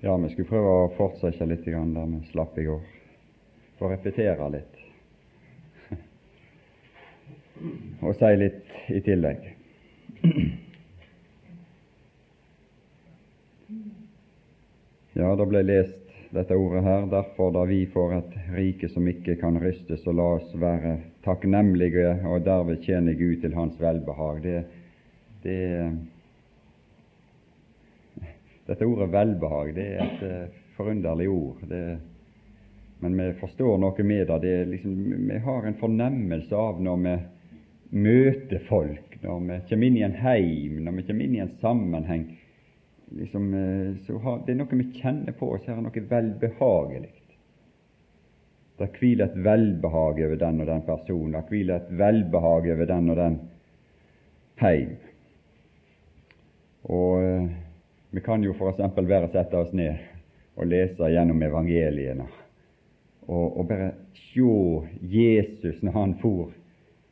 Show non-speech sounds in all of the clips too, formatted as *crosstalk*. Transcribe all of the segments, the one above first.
Ja, vi skulle prøve å fortsette litt der vi slapp i går. Få repetere litt. *laughs* Og si litt i tillegg. *clears throat* Ja, det ble lest dette ordet her. Derfor, da vi får et rike som ikke kan rystes, og la oss være takknemlige og derved tjene Gud til Hans velbehag. Det, det dette ordet velbehag det er et uh, forunderlig ord. Det, men vi forstår noe med det. det liksom, vi har en fornemmelse av når vi møter folk, når vi kommer inn i en heim, når vi kommer inn i en sammenheng. Liksom, uh, så har, det er noe vi kjenner på oss. Her er noe velbehagelig. Det hviler et velbehag over den og den personen. Det hviler et velbehag over den og den heim. Og uh, vi kan jo f.eks. bare sette oss ned og lese gjennom evangeliene og, og bare se Jesus når han for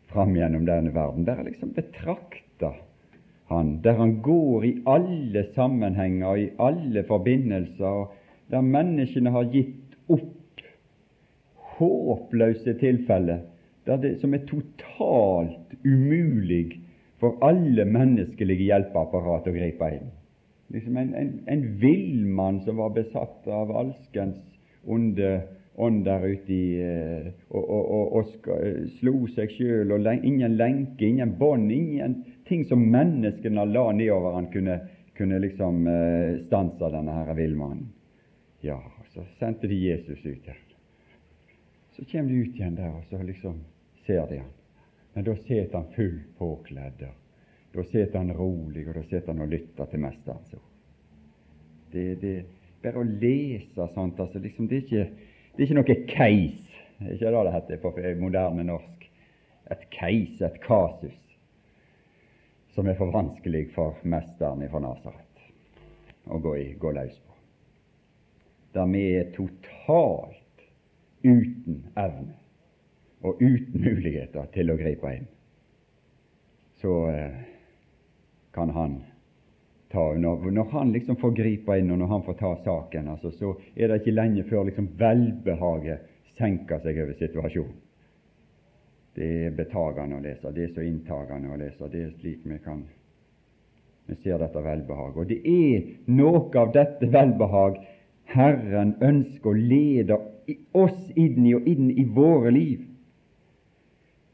fram gjennom denne verden. Bare liksom betrakte han, der han går i alle sammenhenger, og i alle forbindelser, der menneskene har gitt opp håpløse tilfeller der det som er totalt umulig for alle menneskelige hjelpeapparat å gripe inn liksom en, en, en villmann som var besatt av alskens onde ånder ute i eh, og, og, og, og skal, slo seg sjøl, og ingen lenke, ingen bånd, ingenting som menneskene la nedover han kunne, kunne liksom eh, stanse denne herre villmannen. Ja, så sendte de Jesus ut der. Så kommer de ut igjen der, og så liksom ser de han. Men da sitter han full påkledd. Da sitter han rolig, og da sitter han og lytter til Mesterens ord. Det, det, bare å lese sånt altså liksom, det, er ikke, det er ikke noe keis. det er ikke det det heter på moderne norsk. Et keis, et kasus, som er for vanskelig for mesteren fra Nasaret å gå, i, gå løs på. Der vi er totalt uten evne og uten muligheter til å gripe inn. Så eh, kan han ta når, når, han liksom får gripe inn, og når han får ta saken, altså, så er det ikke lenge før liksom velbehaget senker seg over situasjonen. Det er betagende å lese, det er så inntagende å lese. Det er slik vi kan vi ser dette velbehaget. Og det er noe av dette velbehag Herren ønsker å lede oss inn i og inn i våre liv.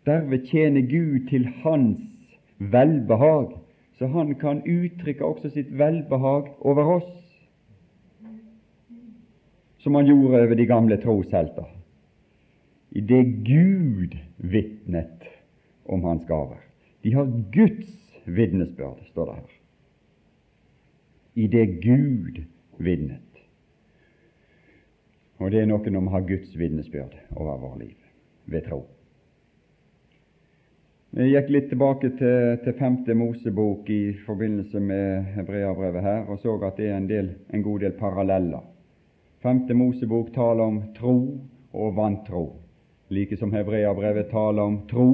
Derved tjener Gud til Hans velbehag så han kan uttrykke også sitt velbehag over oss, som han gjorde over de gamle troshelter, i det Gud vitnet om hans gaver. De har Guds vitnesbyrd, står det her. I det Gud vitnet. Og det er noe om å ha Guds vitnesbyrd over vårt liv ved tro. Jeg gikk litt tilbake til, til femte Mosebok i forbindelse med Hebreabrevet her, og så at det er en, del, en god del paralleller. Femte Mosebok taler om tro og vantro, like som Hebreabrevet taler om tro,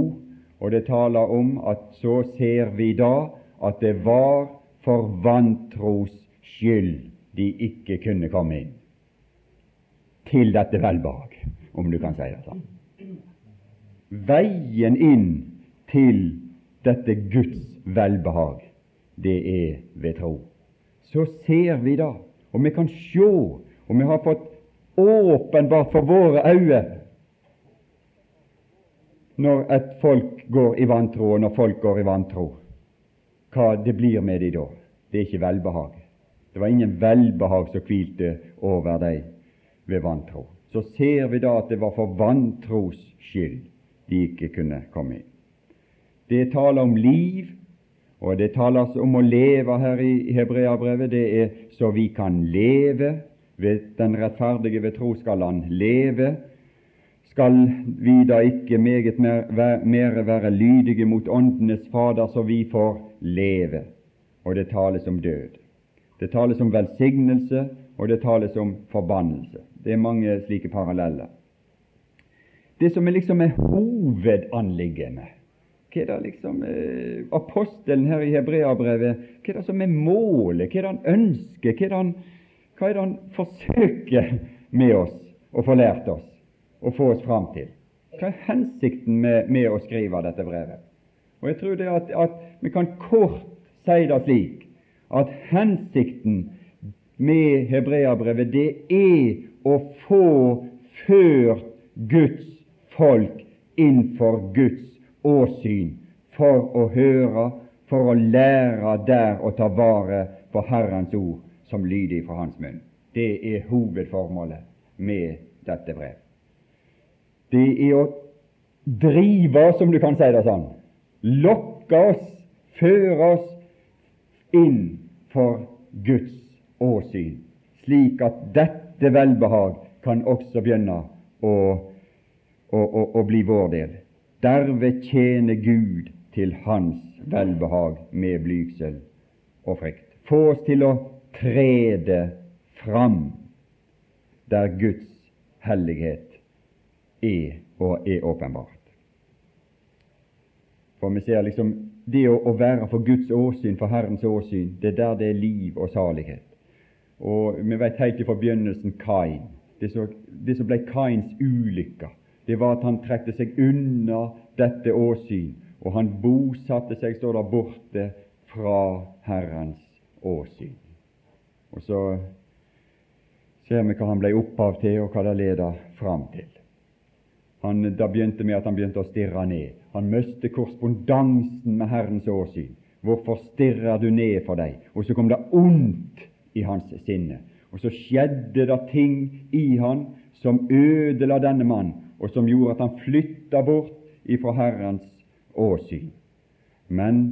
og det taler om at så ser vi da at det var for vantros skyld de ikke kunne komme inn til dette velbehag, om du kan si det sånn. Veien inn til dette Guds velbehag, det er ved tro. Så ser vi da, og vi kan sjå, og vi har fått åpenbart for våre øyne når et folk går i vantro, og når folk går i vantro, hva det blir med de da. Det er ikke velbehag. Det var ingen velbehag som hvilte over dem ved vantro. Så ser vi da at det var for vantros skyld de ikke kunne komme inn. Det taler om liv, og det taler om å leve her i Hebreabrevet. Det er så vi kan leve. Den rettferdige ved tro skal han leve. Skal vi da ikke meget mer, mer være lydige mot Åndenes Fader, så vi får leve? Og det tales om død. Det tales om velsignelse, og det tales om forbannelse. Det er mange slike paralleller. Det som er liksom er hovedanliggende hva er det liksom eh, apostelen her i Hebreabrevet Hva er det som er målet? Hva er det han ønsker? Hva er det han, Hva er det han forsøker med oss å få lært oss og få oss fram til? Hva er hensikten med, med å skrive dette brevet? Og Jeg tror det at, at vi kan kort si det slik at hensikten med hebreabrevet det er å få ført Guds folk innenfor Guds åsyn for å høre, for å lære der å ta vare på Herrens ord som lyder fra Hans munn. Det er hovedformålet med dette brev. Det er å drive, oss, om du kan si det sånn, lokke oss, føre oss inn for Guds åsyn, slik at dette velbehag kan også begynne å, å, å, å bli vår del. Derved tjene Gud til Hans velbehag med blygsel og frykt. Få oss til å trede fram der Guds hellighet er og er åpenbart. For vi ser liksom det å, å være for Guds åsyn, for Herrens åsyn, det er der det er liv og salighet. Og vi vet helt fra begynnelsen Kain. Det, som ble Kains ulykke, det var at han trekte seg unna dette åsyn, og han bosatte seg, står der, borte fra Herrens åsyn. Og så ser vi hva han ble opphav til, og hva det leder fram til. Han, da begynte med at han begynte å stirre ned. Han mistet korrespondansen med Herrens åsyn. Hvorfor stirrer du ned for deg? Og så kom det ondt i hans sinne. Og så skjedde det ting i han som ødela denne mann, og som gjorde at han flytta bort ifra Herrens åsyn. Men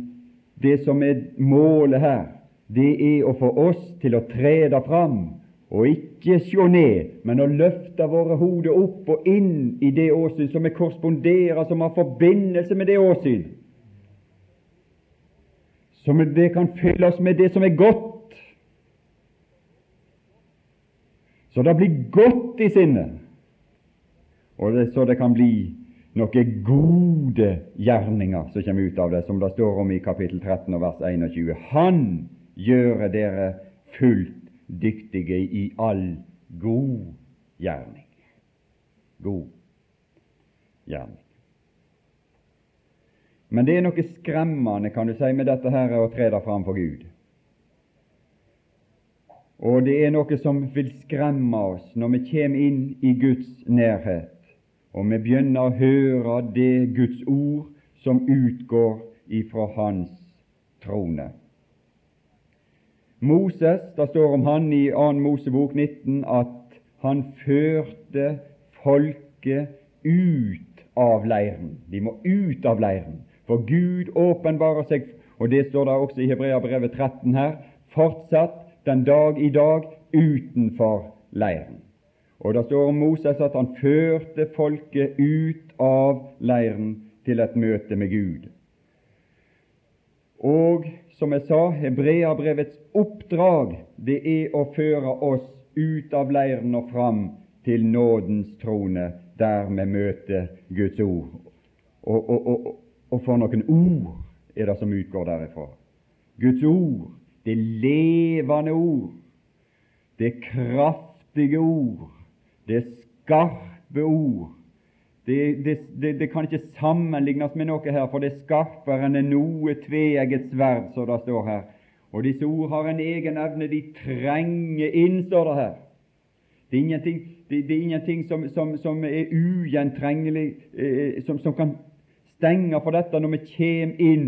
det som er målet her, det er å få oss til å trede fram og ikke se ned, men å løfte våre hoder opp og inn i det åsyn som er korresponderer, som har forbindelse med det åsyn. Som det kan fylle oss med det som er godt Så det blir godt i sinnet, og det, så det kan bli noen gode gjerninger som kommer ut av det, som det står om i kapittel 13 og vers 21. Han gjøre dere fullt dyktige i all god gjerning. God gjerning. Men det er noe skremmende, kan du si, med dette her å tre deg fram for Gud. Og det er noe som vil skremme oss når vi kommer inn i Guds nærhet, og vi begynner å høre det Guds ord som utgår ifra Hans trone. Moses, det står om han i 2. Mosebok 19 at han førte folket ut av leiren. De må ut av leiren, for Gud åpenbarer seg, og det står der også i Hebreabrevet 13 her, fortsatt den dag i dag utenfor leiren. Og Det står om Moses at han førte folket ut av leiren til et møte med Gud. Og som jeg sa, Hebreabrevets oppdrag det er å føre oss ut av leiren og fram til nådens trone, der vi møter Guds ord. Og, og, og, og for noen ord er det som utgår derifra. Guds ord det levende ord, det kraftige ord, det skarpe ord. Det, det, det, det, kan ikke sammenlignes med noe her, for det er skarpere enn noe tveegget sverd, som det står her. Og disse ord har en egen evne, de trenger inn, står det her. Det er ingenting, det, er ingenting som, som, som, er ugjentrengelig, eh, som, som, kan stenge for dette når vi kommer inn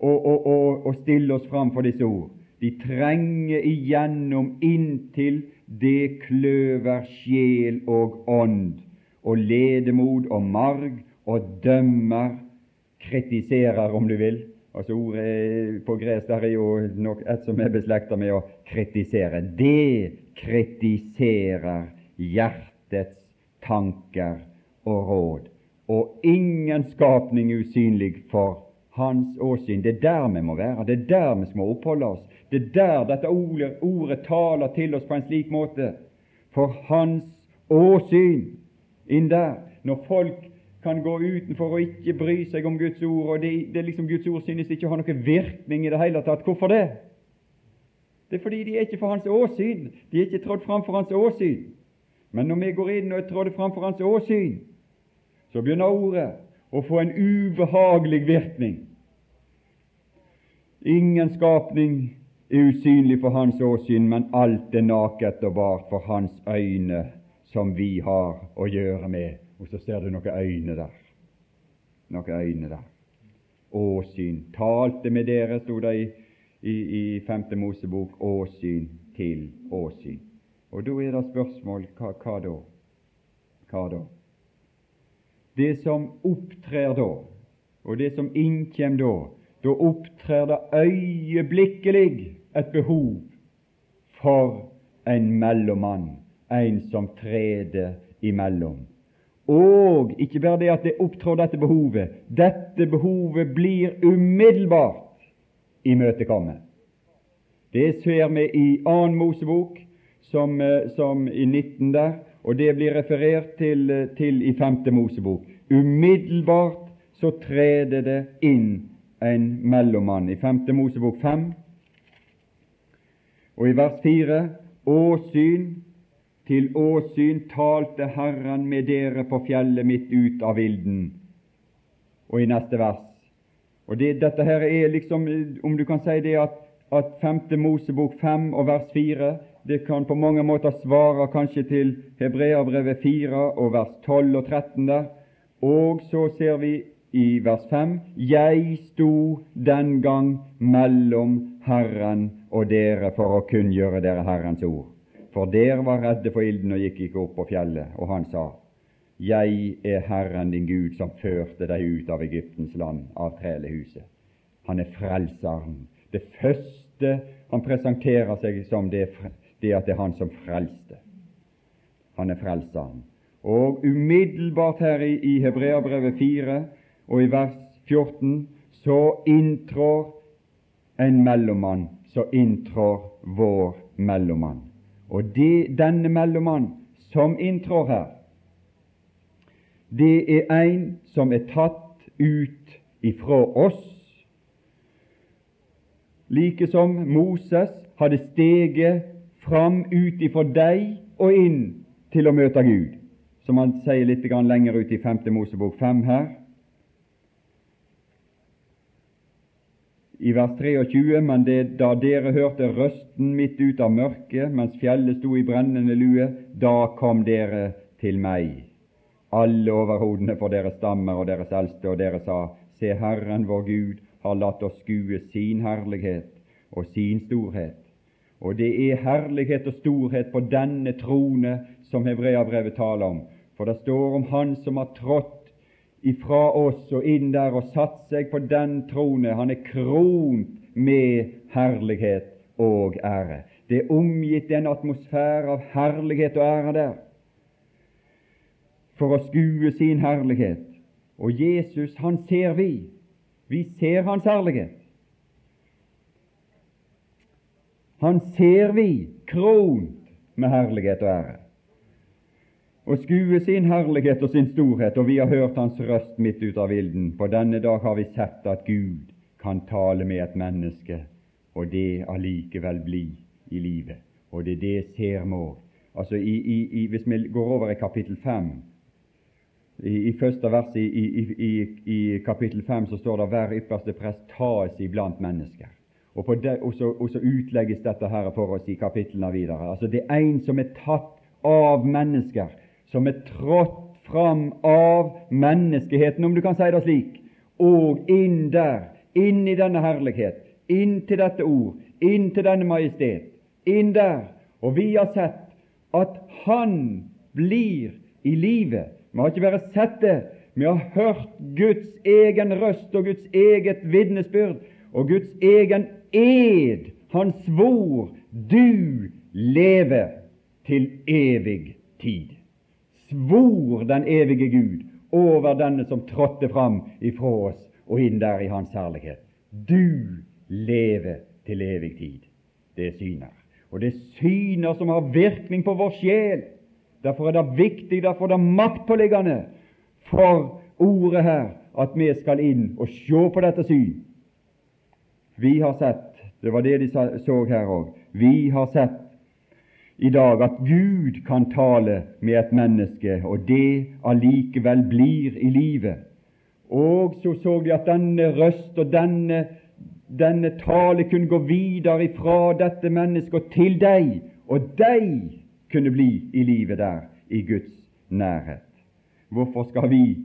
og, og, og, og stiller oss fram for disse ord. De trenger igjennom inntil det kløver sjel og ånd, og ledemod og marg og dømmer, kritiserer, om du vil. Altså Ordet på gresk der er jo nok et som er beslekta med å kritisere. Det kritiserer hjertets tanker og råd, og ingen skapning usynlig for hans åsyn. Det er der vi må være, det er der vi må oppholde oss. Det er der dette ordet, ordet taler til oss på en slik måte. For hans åsyn inn der. Når folk kan gå utenfor og ikke bry seg om Guds ord, og det, det liksom Guds ord synes ikke å ha noen virkning i det hele tatt. Hvorfor det? Det er fordi de er ikke for hans åsyn. De er ikke trådt fram for hans åsyn. Men når vi går inn og trådder fram for hans åsyn, så begynner ordet å få en ubehagelig virkning. Ingen skapning usynlig for hans åsyn, men alt er naket og bart for hans øyne, som vi har å gjøre med. Og så ser du noen øyne der. Noen øyne der. Åsyn. Talte med dere, sto det i, i, i femte Mosebok. Åsyn til åsyn. Og da er det spørsmål hva, hva da? Hva da? Det som opptrer da, og det som innkjem da, da opptrer det øyeblikkelig et behov for en mellommann, en som treder imellom. Og ikke bare det at det opptrår dette behovet, dette behovet blir umiddelbart imøtekommet. Det ser vi i annen Mosebok, som, eh, som, i 19 der, og det blir referert til, eh, til i femte Mosebok. Umiddelbart så treder det inn en mellommann. I 5. Mosebok 5 og i vers 4 Åsyn til åsyn talte Herren med dere på fjellet mitt ut av vilden. Og i neste vers og det, Dette her er liksom, om du kan si det at, at 5. Mosebok 5 og vers 4 det kan på mange måter svare kanskje til Hebreabrevet 4 og vers 12 og 13 der. Og så ser vi i vers 5 Jeg sto den gang mellom Herren og dere for å kunngjøre dere Herrens ord. For dere var redde for ilden og gikk ikke opp på fjellet. Og han sa, Jeg er Herren din Gud, som førte deg ut av Egyptens land, av trelehuset. Han er frelseren. Det første han presenterer seg som, det, det at det er han som frelste. Han er frelseren. Og umiddelbart her i, i Hebreabrevet 4 og i vers 14 så inntrår en mellommann, så inntrår vår mellommann. Og de, denne mellommann som inntrår her, det er en som er tatt ut ifra oss, like som Moses hadde steget fram ut ifra deg og inn til å møte Gud, som han sier litt lenger ut i 5. Mosebok 5 her. I vers 23.: Men det, da dere hørte røsten midt ut av mørket, mens fjellet sto i brennende lue, da kom dere til meg, alle overhodene for deres stammer og deres eldste, og dere sa, Se, Herren vår Gud har latt oss skue sin herlighet og sin storhet. Og det er herlighet og storhet på denne trone som Hebreabrevet taler om. For det står om Han som har trådt ifra oss og inn der og satt seg på den trone. Han er kront med herlighet og ære. Det er omgitt en atmosfære av herlighet og ære der for å skue sin herlighet. Og Jesus, han ser vi. Vi ser hans herlighet. Han ser vi kront med herlighet og ære og skue sin herlighet og sin storhet, og vi har hørt hans røst midt ut av ilden. På denne dag har vi sett at Gud kan tale med et menneske, og det allikevel bli i livet. Og det er det ser må. Altså, i, i, i, hvis vi går over i kapittel 5 i, i første vers i, i, kapittel 5 så står det 'Hver ypperste prest tas iblant mennesker'. Og, det, og, så, og, så, utlegges dette her for oss i kapitlene videre. Altså Det er en som er tatt av mennesker, som er trådt fram av menneskeheten, om du kan si det slik, og inn der, inn i denne herlighet, inn til dette ord, inn til denne majestet, inn der. Og vi har sett at Han blir i livet. Vi har ikke bare sett det, vi har hørt Guds egen røst og Guds eget vitnesbyrd og Guds egen ed. Han svor du lever til evig tid svor den evige Gud over denne som trådte fram ifra oss og inn der i Hans herlighet. Du lever til evig tid. Det er syner. Og det er syner som har virkning på vår sjel. Derfor er det viktig, derfor er det maktpåliggende for ordet her at vi skal inn og se på dette syn. Vi har sett, det var det de så her òg, Vi har sett i dag at Gud kan tale med et menneske, og det allikevel blir i livet. Og så så vi at denne røst og denne, denne tale kunne gå videre ifra dette mennesket til deg, og deg kunne bli i livet der, i Guds nærhet. Hvorfor skal vi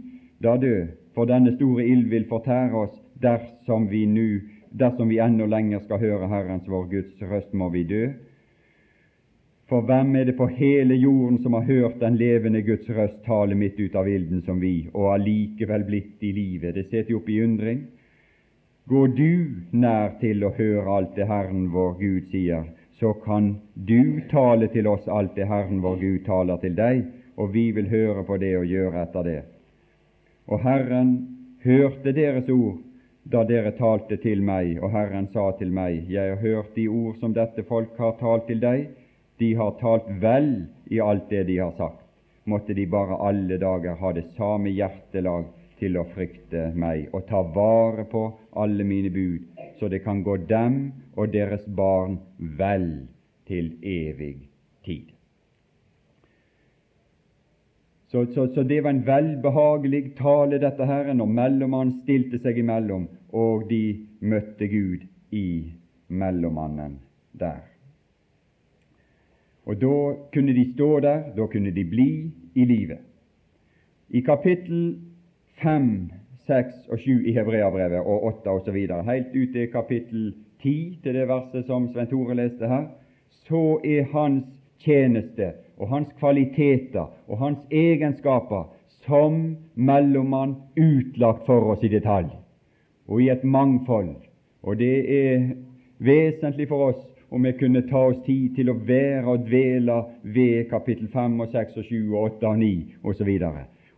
da dø? For denne store ild vil fortære oss dersom vi nu, dersom vi enda lenger skal høre Herrens vår Guds røst, må vi dø. For hvem er det på hele jorden som har hørt den levende Guds røst tale midt ut av ilden som vi, og allikevel blitt i livet? Det setter opp i undring. Går du nær til å høre alt det Herren vår Gud sier, så kan du tale til oss alt det Herren vår Gud taler til deg, og vi vil høre på det og gjøre etter det. Og Herren hørte deres ord da dere talte til meg, og Herren sa til meg, Jeg har hørt de ord som dette folk har talt til deg, de har talt vel i alt det de har sagt. Måtte de bare alle dager ha det samme hjertelag til å frykte meg og ta vare på alle mine bud, så det kan gå dem og deres barn vel til evig tid. Så, så, så det var en velbehagelig tale, dette her, når mellommannen stilte seg imellom, og de møtte Gud i mellommannen der. Og da kunne de stå der, da kunne de bli i livet. I kapittel 5, 6 og 7 i Hebreabrevet og 8 osv., helt ut til kapittel 10, til det verset som Svein Tore leste her, så er hans tjeneste og hans kvaliteter og hans egenskaper som mellommann utlagt for oss i detalj og i et mangfold. Og det er vesentlig for oss om vi kunne ta oss tid til å være og dvele ved kapittel 5 og 6 og 7 og 8 og 9 osv.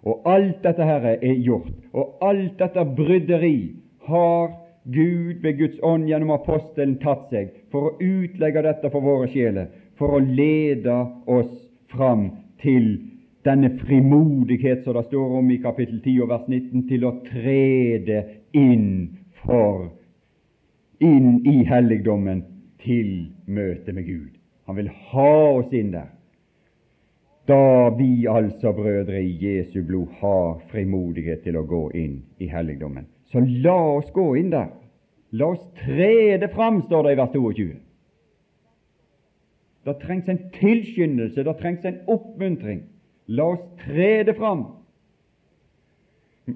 Og alt dette her er gjort, og alt dette bryderi har Gud ved Guds ånd gjennom apostelen tatt seg for å utlegge dette for våre sjeler, for å lede oss fram til denne frimodighet som det står om i kapittel 10 og vers 19, til å trede inn for inn i helligdommen til møte med Gud. Han vil ha oss inn der. Da vi altså, brødre i Jesu blod, har frimodighet til å gå inn i helligdommen, så la oss gå inn der. La oss trede fram, står det i vers 22. Det trengs en tilskyndelse, det trengs en oppmuntring. La oss trede fram.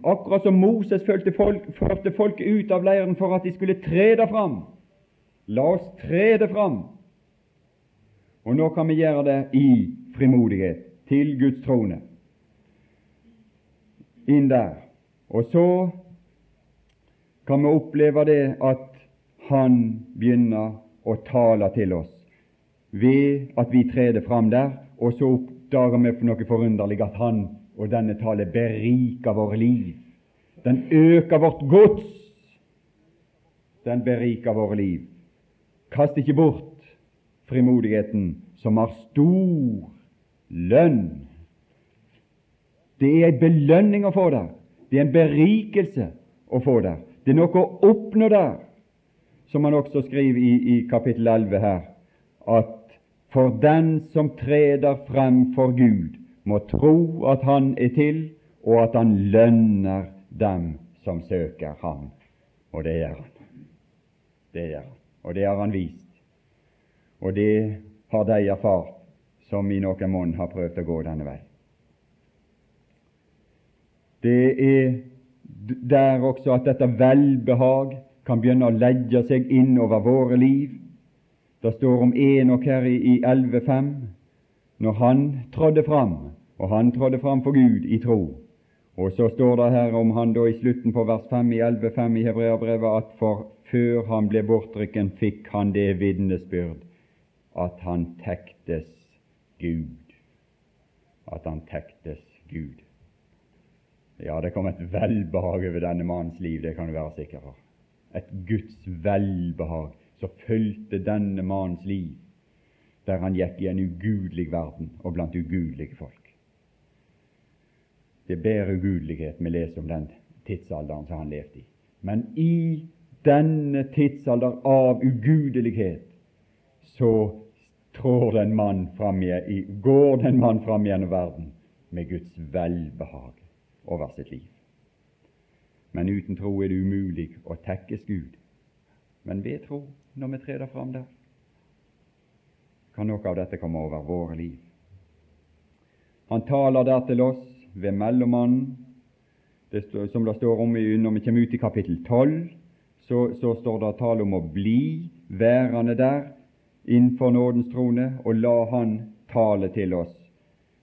Akkurat som Moses førte folk, folket ut av leiren for at de skulle trede fram, La oss tre det fram. Og nå kan vi gjøre det i frimodighet til Guds trone. Inn der. Og så kan vi oppleve det at Han begynner å tale til oss ved at vi trer fram der, og så oppdager vi for noe forunderlig at Han og denne tale beriker våre liv. Den øker vårt gods. Den beriker våre liv. Kast ikke bort frimodigheten, som har stor lønn. Det er en belønning å få der. Det er en berikelse å få der. Det er noe å oppnå der, som han også skriver i, i kapittel 11 her, at for den som treder frem for Gud, må tro at Han er til, og at Han lønner dem som søker Ham. Og det gjør Han. Det gjør Han og det har han vist. Og det har de erfart som i noen monn har prøvd å gå denne vei. Det er der også at dette velbehag kan begynne å legge seg inn over våre liv. Det står om Enok her i 11.5, når han trådde fram, og han trådde fram for Gud i tro. Og så står det her om han da i slutten på vers 5 i 11.5 i Hebreabrevet at for før han ble bortrykken, fikk han det vitnesbyrd at han tektes Gud. At han tektes Gud. Ja, det kom et velbehag over denne mannens liv, det kan du være sikker på. Et Guds velbehag som fulgte denne mannens liv, der han gikk i en ugudelig verden og blant ugudelige folk. Det er bedre ugudelighet vi leser om den tidsalderen som han levde i. Men i denne tidsalder av ugudelighet, så trår den mann fram i, går den mann fram gjennom verden med Guds velbehag over sitt liv. Men uten tro er det umulig å tekkes Gud. Men ved tro, når vi treder fram der, kan noe av dette komme over våre liv. Han taler der til oss ved mellommannen, som det står om når vi kommer ut i kapittel 12, så, så står det tale om å bli værende der innenfor nådens trone og la Han tale til oss.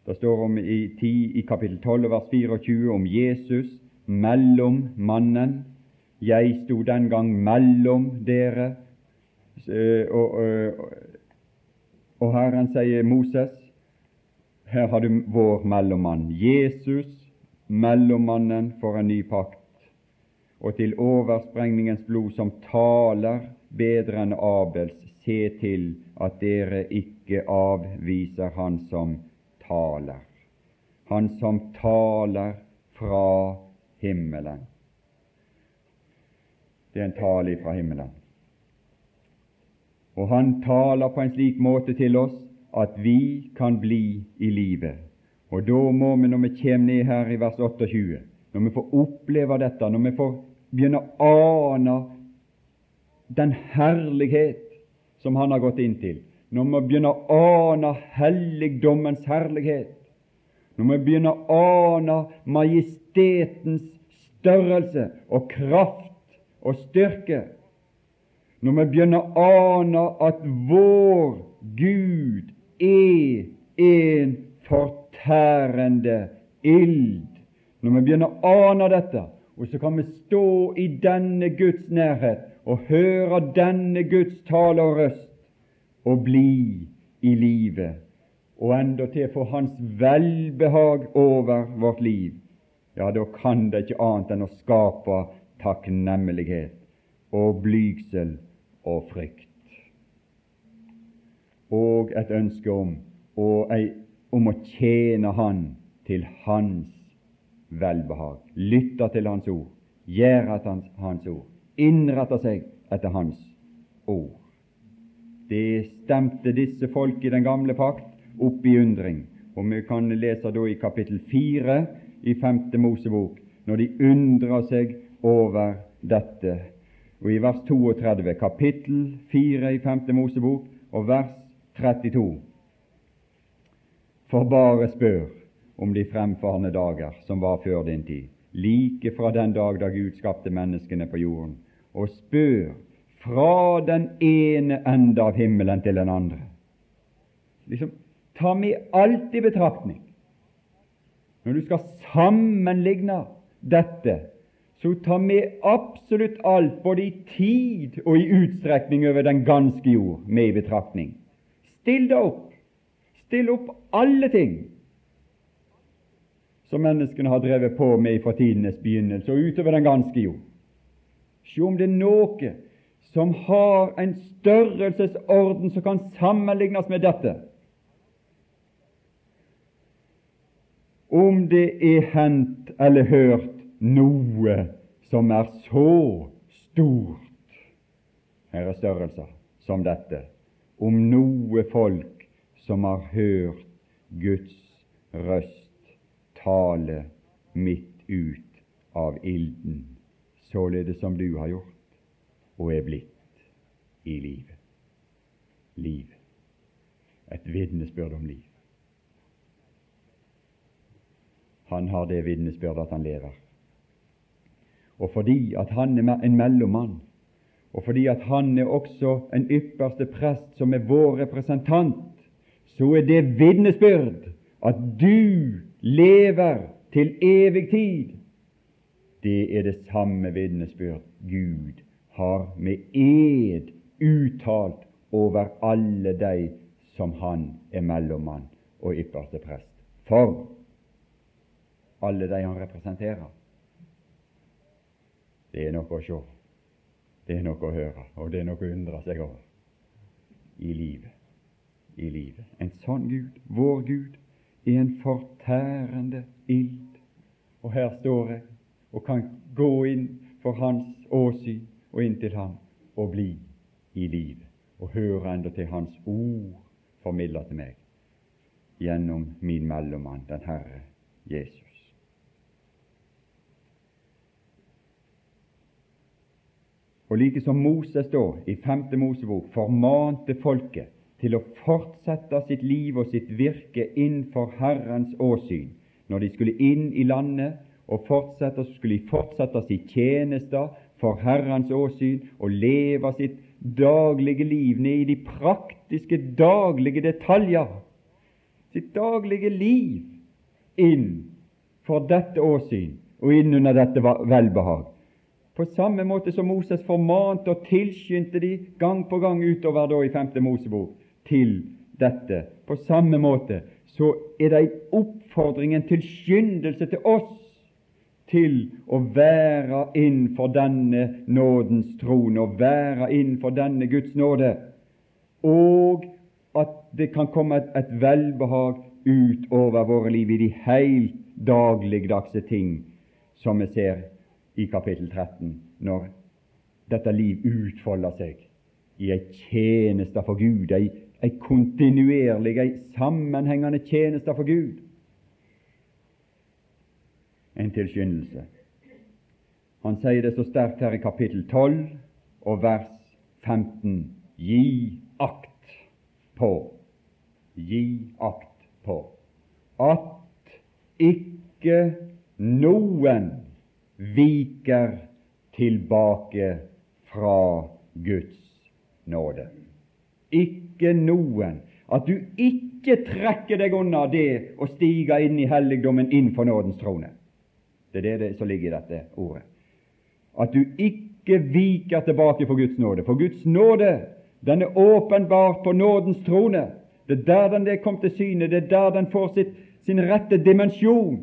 Det står om i, 10, i kapittel 12 vers 24 om Jesus, mellom mannen. Jeg sto den gang mellom dere. Og, og, og Herren sier Moses, her har du vår mellommann. Jesus, mellommannen for en ny pakt. Og til oversprengningens blod som taler bedre enn Abels, se til at dere ikke avviser Han som taler. Han som taler fra himmelen. Det er en tale fra himmelen. Og han taler på en slik måte til oss at vi kan bli i livet. Og da må vi, når vi kommer ned her i vers 28, når vi får oppleve dette, når vi får begynne å ane den herlighet som han har gått inn til, når vi begynner å ane helligdommens herlighet, når vi begynner å ane majestetens størrelse og kraft og styrke, når vi begynner å ane at vår Gud er en fortærende ild, når vi begynner å ane dette, og så kan vi stå i denne Guds nærhet og høre denne Guds tale og røst og bli i livet, og endatil få Hans velbehag over vårt liv, ja, da kan det ikke annet enn å skape takknemlighet og blygsel og frykt. Og et ønske om, om å tjene Han til Hans velbehag. lytter til Hans ord, gjør etter Hans ord, innretter seg etter Hans ord. Det stemte disse folk i den gamle pakt opp i undring. Og vi kan lese da i kapittel 4 i 5. Mosebok, når de undrer seg over dette. Og i vers 32, kapittel 4 i 5. Mosebok, og vers 32. For bare spør om de fremfarne dager som var før din tid, like fra den dag da Gud skapte menneskene på jorden, og spør fra den ene ende av himmelen til den andre. Liksom, Ta med alt i betraktning. Når du skal sammenligne dette, så ta med absolutt alt, både i tid og i utstrekning over den ganske jord, med i betraktning. Still deg opp. Still opp alle ting som menneskene har drevet på med fra tidenes begynnelse og utover den ganske jord. Se om det er noe som har en størrelsesorden som kan sammenlignes med dette. Om det er hendt eller hørt noe som er så stort Her er størrelser som dette. Om noe folk som har hørt Guds røst tale midt ut av ilden, således som du har gjort og er blitt i livet. Liv. Et vitnesbyrd om liv. Han har det vitnesbyrd at han lever. Og fordi at han er en mellommann, og fordi at han er også en ypperste prest som er vår representant, så er det vitnesbyrd at du lever til evig tid. Det er det samme vitnesbyrd Gud har med ed uttalt over alle de som han er mellommann og ypperste prest for. Alle de han representerer. Det er noe å se, det er noe å høre, og det er noe å undre seg over i livet. I livet. En sånn Gud, vår Gud, er en fortærende ild. Og her står jeg og kan gå inn for Hans åsyn og inn til ham og bli i livet og høre endatil Hans ord formidla til meg gjennom min mellommann, den Herre Jesus. Og like som Moses da, i femte Mosebok, formante folket til å fortsette sitt liv og sitt virke innenfor Herrens åsyn. Når de skulle inn i landet og fortsette, så skulle de fortsette sin tjeneste for Herrens åsyn og leve sitt daglige liv ned i de praktiske, daglige detaljer. Sitt daglige liv inn for dette åsyn og inn under dette velbehag. På samme måte som Moses formante og tilskyndte de gang på gang utover da i 5. Mosebok til dette, på samme måte så er det oppfordringen til skyndelse til oss til å være innenfor denne nådens trone, og være innenfor denne Guds nåde, og at det kan komme et, et velbehag ut over våre liv i de helt dagligdagse ting som vi ser i kapittel 13, når dette liv utfolder seg i ei tjeneste for Gud, ei, ei kontinuerlig, ei sammenhengende tjeneste for Gud. En tilskyndelse. Han sier det så sterkt her i kapittel 12 og vers 15. Gi akt på, gi akt på at ikke noen viker tilbake fra Guds nåde. Ikke noen. At du ikke trekker deg unna det å stige inn i helligdommen inn for nådens trone. Det er det som ligger i dette ordet. At du ikke viker tilbake for Guds nåde. For Guds nåde, den er åpenbart på nådens trone. Det er der den kom til syne, det er der den får sitt, sin rette dimensjon.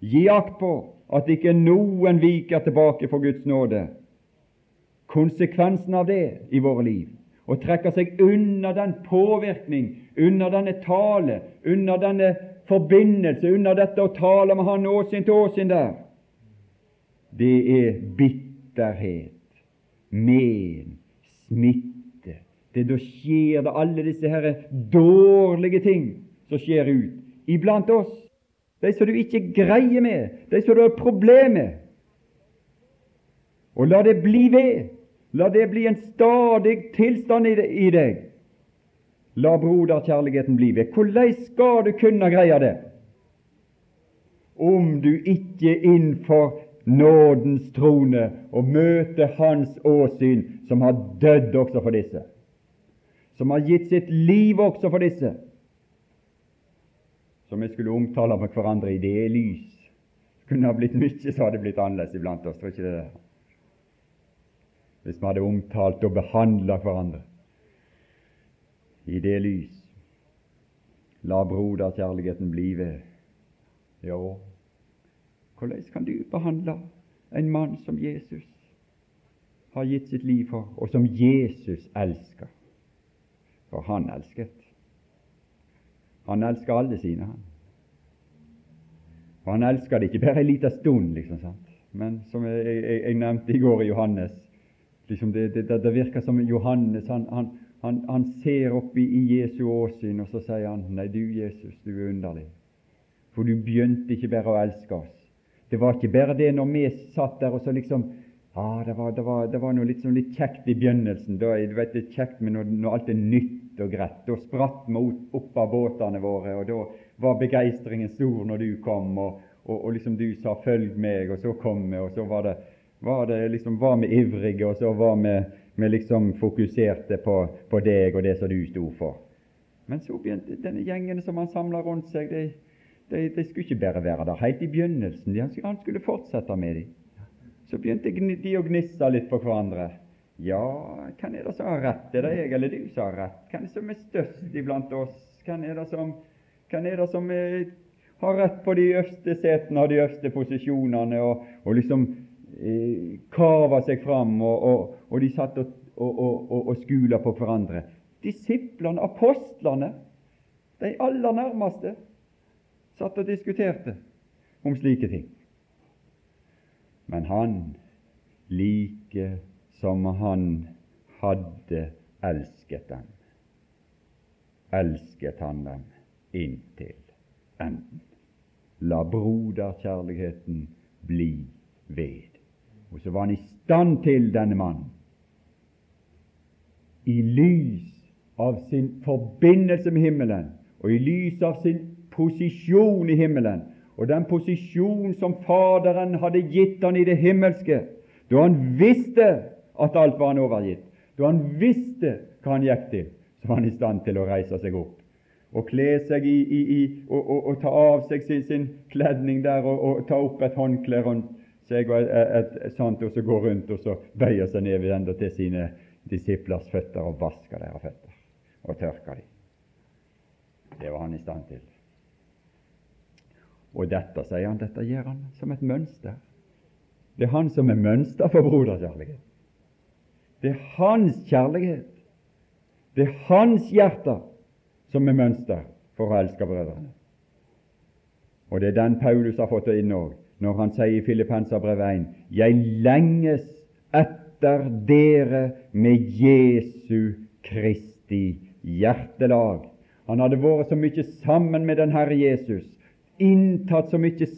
Gi akt på at ikke noen viker tilbake for Guds nåde. Konsekvensen av det i våre liv, og trekker seg unna den påvirkning, unna denne tale, unna denne forbindelse, unna dette å tale med Han åsyn til åsyn der, det er bitterhet, men, smitte. Det Da skjer det alle disse her dårlige ting som skjer ut iblant oss de som du ikke greier med, de som du har problemer med. Og la det bli ved. La det bli en stadig tilstand i deg. La broderkjærligheten bli ved. Hvordan skal du kunne greie det? Om du ikke innenfor nådens trone og møter Hans åsyn, som har dødd også for disse, som har gitt sitt liv også for disse, som vi skulle omtale med hverandre i det lys. Kunne ha blitt mye så hadde det blitt annerledes iblant oss. Tror ikke det der? Hvis vi hadde omtalt og behandla hverandre i det lys. La broderkjærligheten bli ved. Jo, hvordan kan du behandle en mann som Jesus har gitt sitt liv for, og som Jesus elsker? For han elsket. Han elsker alle sine, han. Og han elsker det ikke bare en liten stund, liksom, sant? men som jeg, jeg, jeg, nevnte i går i Johannes liksom det, det, det, virker som Johannes han, han, han, han ser opp i, Jesu åsyn, og så sier han Nei, du Jesus, du er underlig. For du begynte ikke bare å elske oss. Det var ikke bare det når vi satt der og så liksom ah, det, var, det, var, det var noe litt, sånn litt kjekt i begynnelsen. Da, du vet, det er kjekt med når, når alt er nytt og greit. Da spratt vi opp av båtene våre, og da var begeistringen stor når du kom, og, og, og liksom du sa 'følg meg', og så kom vi, og så var det, var det liksom, var vi ivrige, og så var vi, vi liksom fokuserte på, på, deg og det som du sto for. Men så begynte denne gjengen som han samla rundt seg, de, de, de, skulle ikke bare være der helt i begynnelsen. Han skulle fortsette med dem. Så begynte de å gnisse litt på hverandre. Ja, hvem er det som har rett? Er det jeg eller du som har rett? Hvem er det som er størst iblant oss? Hvem er det som, hvem er det som er, har rett på de øverste setene og de øverste posisjonene, og, og liksom kava seg fram, og, og, og, de satt og, og, skula på hverandre? Disiplene, apostlene, de aller nærmeste, satt og diskuterte om slike ting. Men han like som han hadde elsket dem, elsket han dem inntil enden. La broderkjærligheten bli ved. Og så var han i stand til, denne mannen, i lys av sin forbindelse med himmelen, og i lys av sin posisjon i himmelen, og den posisjon som Faderen hadde gitt han i det himmelske, da han visste at alt var han overgitt, da han visste hva han gikk til, så var han i stand til å reise seg opp og kle seg i, i, i og, og, og, ta av seg sin, sin kledning der og, og, ta opp et håndkle rundt seg og, et, et, et, sånt, og så går rundt og så bøyer seg ned ved enda til sine disiplers føtter og vasker deres føtter og tørker dem. Det var han i stand til. Og dette, sier han, dette gjør han som et mønster. Det er han som er mønster for broderkjærlighet. Det er hans kjærlighet. Det er hans hjerte som er mønster for å elske brødrene. Og det er den Paulus har fått inn òg, når han sier i Filippanserbrevet 1.: Jeg lenges etter dere med Jesu Kristi hjertelag. Han hadde vært så mye sammen med den Herre Jesus, inntatt så mye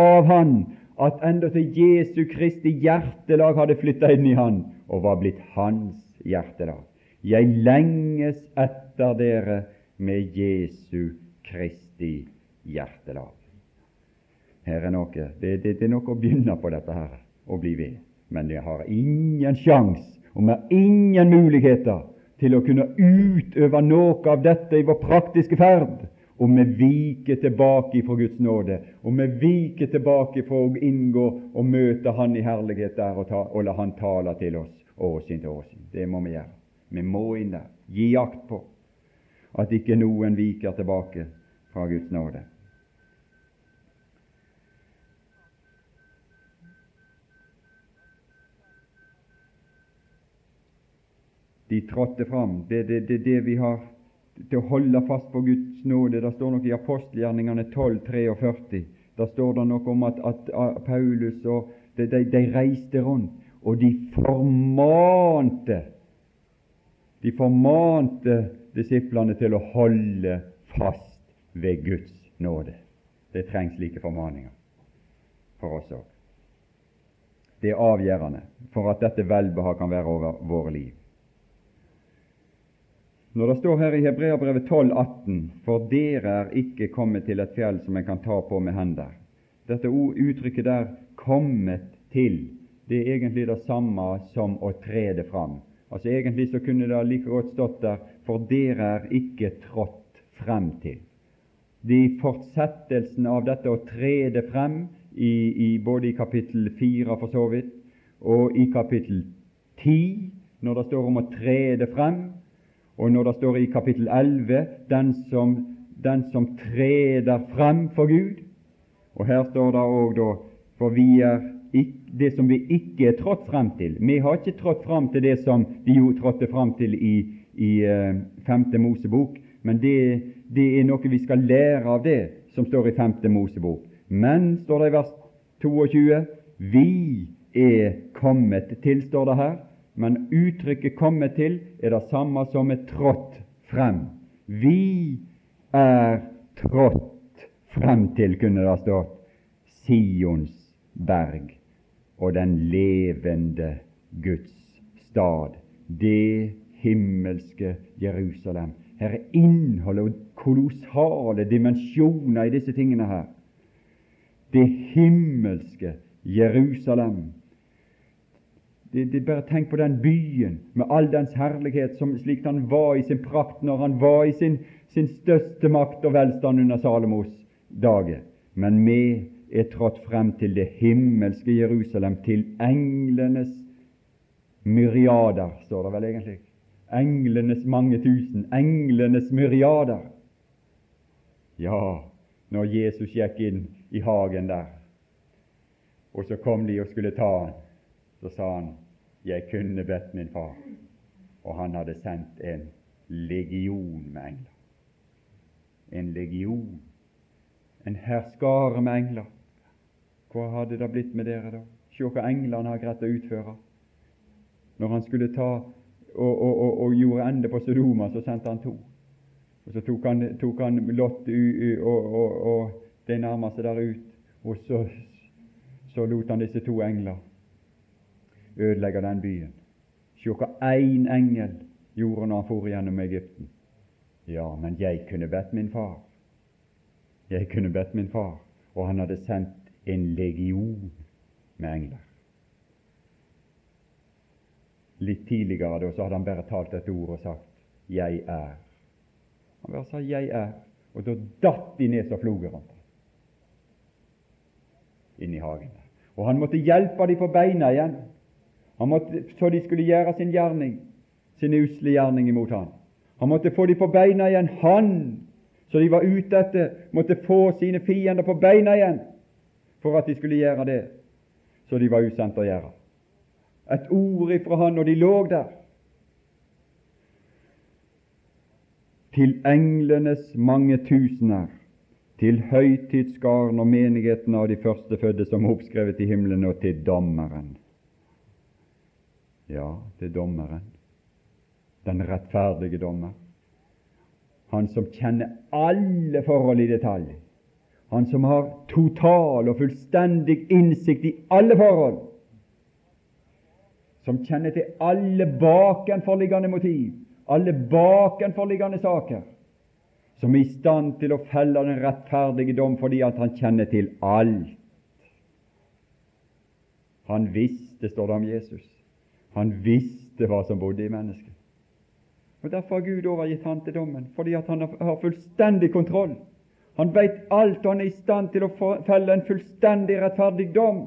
av Han, at enda til Jesu Kristi hjertelag hadde flytta inn i Han og var blitt hans hjertelag. Jeg lenges etter dere med Jesu Kristi hjertelag. Her er noe, det, det, det er noe å begynne på dette her og bli ved. Men det har ingen sjanse, og vi har ingen muligheter til å kunne utøve noe av dette i vår praktiske ferd om vi viker tilbake fra Guds nåde, om vi viker tilbake for å inngå og møte Han i herlighet der og, ta, og la Han tale til oss årsinn til årsinn. Det må vi gjøre. Vi må inn der. Gi akt på at ikke noen viker tilbake fra Guds nåde. De trådte fram. Det er det, det, det, vi har til å holde fast på Guds nåde. Det står noe i apostelgjerningene 12,43. Der står det noe om at, at Paulus og de, de, de, reiste rundt, og de formante De formante disiplene til å holde fast ved Guds nåde. Det trengs slike formaninger for oss òg. Det er avgjørende for at dette velbehag kan være over våre liv. Når det står her i Hebreabrevet 12,18 For dere er ikke kommet til et fjell som en kan ta på med hender. Dette uttrykket der 'kommet til' det er egentlig det samme som å trede fram. Altså Egentlig så kunne det like godt stått der 'for dere er ikke trådt frem til'. De fortsettelsen av dette å trede frem, i, i, både i kapittel 4 for så vidt, og i kapittel 10, når det står om å trede frem, og når det står i kapittel 11 den som, den som treder frem for Gud. Og her står det òg da for vi er det som vi ikke er trådt frem til. Vi har ikke trådt frem til det som de jo trådte frem til i, i uh, Femte Mosebok, men det, det, er noe vi skal lære av det som står i Femte Mosebok. Men, står det i vers 22, vi er kommet til, står det her. Men uttrykket 'kommet til' er det samme som er trådt frem. Vi er trådt frem til, kunne det stått, Sions berg og den levende Guds stad, det himmelske Jerusalem. Her er innholdet og kolossale dimensjoner i disse tingene her. Det himmelske Jerusalem. Det, de bare Tenk på den byen med all dens herlighet, som slik han var i sin prakt når han var i sin, sin største makt og velstand under Salomos dager. Men vi er trådt frem til det himmelske Jerusalem, til englenes myriader, står det vel egentlig. Englenes mange tusen, englenes myriader. Ja, når Jesus gikk inn i hagen der, og så kom de og skulle ta han, så sa han, 'Jeg kunne bedt min far', og han hadde sendt en legion med engler. En legion, en herskare med engler. Hva hadde det blitt med dere da? Se hva englene har greid å utføre når han skulle ta og, og, og, og gjorde ende på Sodoma, så sendte han to. Og Så tok han, tok han Lot og, de nærmeste der ut, og så, så lot han disse to engler ødelegge den byen. Se hva én engel gjorde når han for gjennom Egypten. Ja, men jeg kunne bedt min far. Jeg kunne bedt min far, og han hadde sendt en legion med engler. Litt tidligere da, så hadde han bare talt et ord og sagt 'Jeg er'. Han bare sa 'Jeg er', og da datt de ned som floger rundt ham inn i hagen. Og han måtte hjelpe dem på beina igjen, måtte, så de skulle gjøre sin gjerning, sin usle gjerning imot ham. Han måtte få dem på beina igjen, han så de var ute etter, måtte få sine fiender på beina igjen for at de skulle gjøre det så de var usendt å gjøre et ord ifra Han, og de lå der. Til englenes mange tusener, til høytidsskaren og menigheten av de førstefødte som er oppskrevet i himmelen, og til dommeren. Ja, det er dommeren, den rettferdige dommer. Han som kjenner alle forhold i detalj. Han som har total og fullstendig innsikt i alle forhold som kjenner til alle bakenforliggende motiv, alle bakenforliggende saker, som er i stand til å felle den rettferdige dom fordi at han kjenner til alt. Han visste, står det om Jesus, han visste hva som bodde i mennesket. Og Derfor har Gud overgitt han til dommen, fordi at han har fullstendig kontroll. Han veit alt, og han er i stand til å felle en fullstendig rettferdig dom.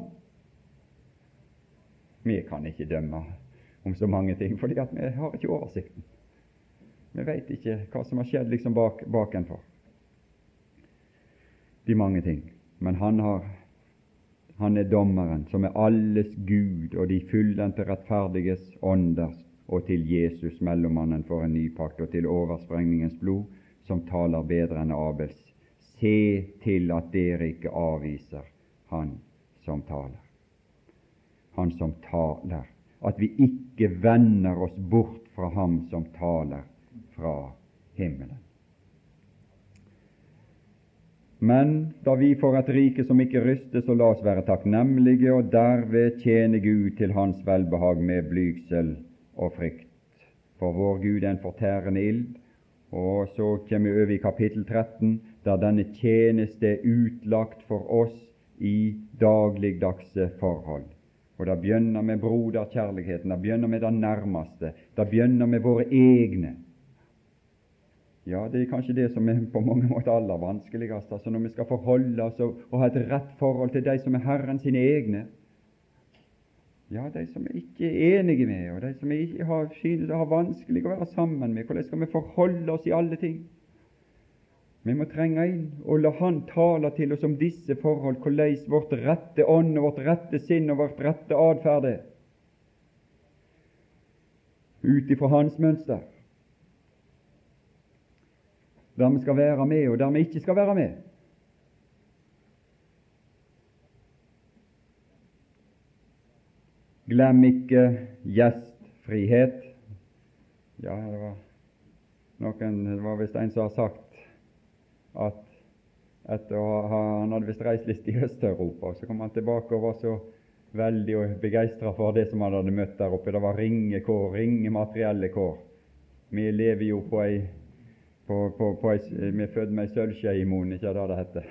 Vi kan ikke dømme om så mange ting, fordi vi har ikke oversikten. Vi vet ikke hva som har skjedd liksom bak, bakenfor de mange ting. Men han, har, han er dommeren, som er alles Gud og de fullendte rettferdiges ånders, og til Jesus, mellommannen for en ny pakt, og til oversprengningens blod, som taler bedre enn Abels. Se til at dere ikke avviser Han som taler han som taler, at vi ikke vender oss bort fra ham som taler fra himmelen. Men da vi får et rike som ikke ryster, så la oss være takknemlige og derved tjene Gud til Hans velbehag med blygsel og frykt. For vår Gud er en fortærende ild. Og så kommer vi over i kapittel 13, der denne tjeneste er utlagt for oss i dagligdagse forhold. Og det begynner med broderkjærligheten, det begynner med det nærmeste, det begynner med våre egne. Ja, det er kanskje det som er på mange måter aller vanskeligst, altså når vi skal forholde oss og, og ha et rett forhold til de som er Herren sine egne. Ja, de som vi ikke er enige med, og de som vi ikke har, synes det har vanskelig å være sammen med. Hvordan skal vi forholde oss i alle ting? Vi må trenge inn og la Han tale til oss om disse forhold, hvordan vårt rette ånd og vårt rette sinn og vårt rette atferd er, ut ifra Hans mønster, der vi skal være med, og der vi ikke skal være med. Glem ikke gjestfrihet. Ja, det var noen, det var visst en som har sagt at etter å ha, Han hadde visst reist litt i Øst-Europa, så kom han tilbake og var så veldig begeistra for det som han hadde møtt der oppe. Det var ringe kår, ringe materielle kår. Vi lever jo på ei, Vi fødte født med ei sølvskje i munnen, ikke det det heter?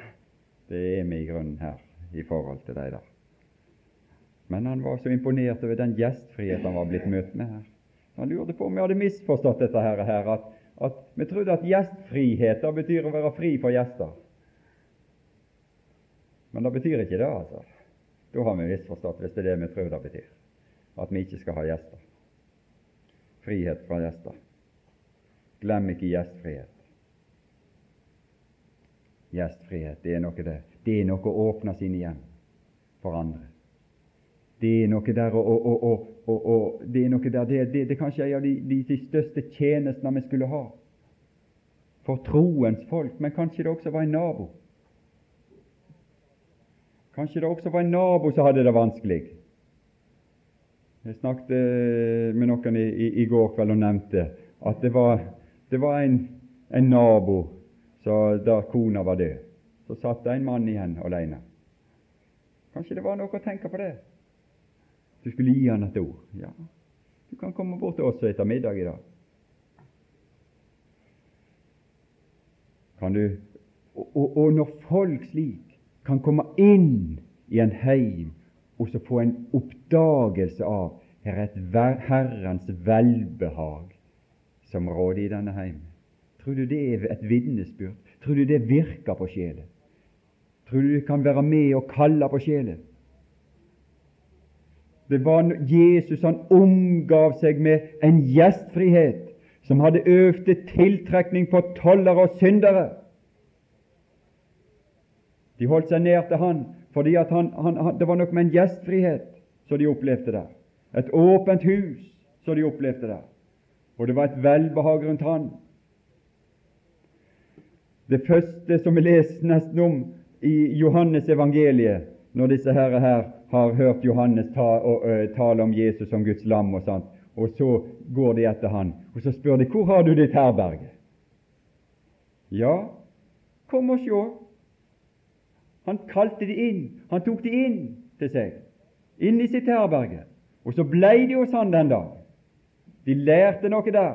Det er vi i grunnen her i forhold til de der. Men han var så imponert over den gjestfrihet han var blitt møtt med her. Han lurte på om vi hadde misforstått dette her, her at at vi trodde at gjestfrihet da betyr å være fri for gjester. Men det betyr ikke det, altså. Da har vi misforstått, hvis det er det vi tror det betyr. At vi ikke skal ha gjester. Frihet fra gjester. Glem ikke gjestfrihet. Gjestfrihet, det er noe det. Det er noe å åpne sine hjem for andre. Det er noe der, og, og, og, og det er noe der, det, det, det er kanskje en av de, de, de største tjenestene vi skulle ha for troens folk, men kanskje det også var en nabo. Kanskje det også var en nabo som hadde det vanskelig. Jeg snakket med noen i, i, i går kveld og nevnte at det var, det var en, en, nabo så da kona var død. Så satt det en mann igjen alene. Kanskje det var noe å tenke på det? Du skulle gi han et ord. Ja, du kan komme bort til oss spise middag i dag. Kan du, og, og, og når folk slik kan komme inn i en heim og så få en oppdagelse av her er et Herrens velbehag som råder i denne heim. Tror du det er et vitnesbyrd? Tror du det virker på sjelen? Tror du det kan være med og kalle på sjelen? Det var Jesus han omgav seg med en gjestfrihet som hadde øvd til tiltrekning på tollere og syndere. De holdt seg nær til han fordi han, han, han, det var nok med en gjestfrihet som de opplevde der. Et åpent hus som de opplevde der. Og det var et velbehag rundt han. Det første som vi leser nesten om i Johannes evangeliet, når disse herre her har hørt Johannes ta, og, uh, tale om Jesus som Guds lam og sånt, og så går de etter han, og så spør de hvor har du ditt herberge? Ja, kom og sjå. Han kalte de inn, han tok de inn til seg, inn i sitt herberge, og så blei de hos han den dag. De lærte noe der.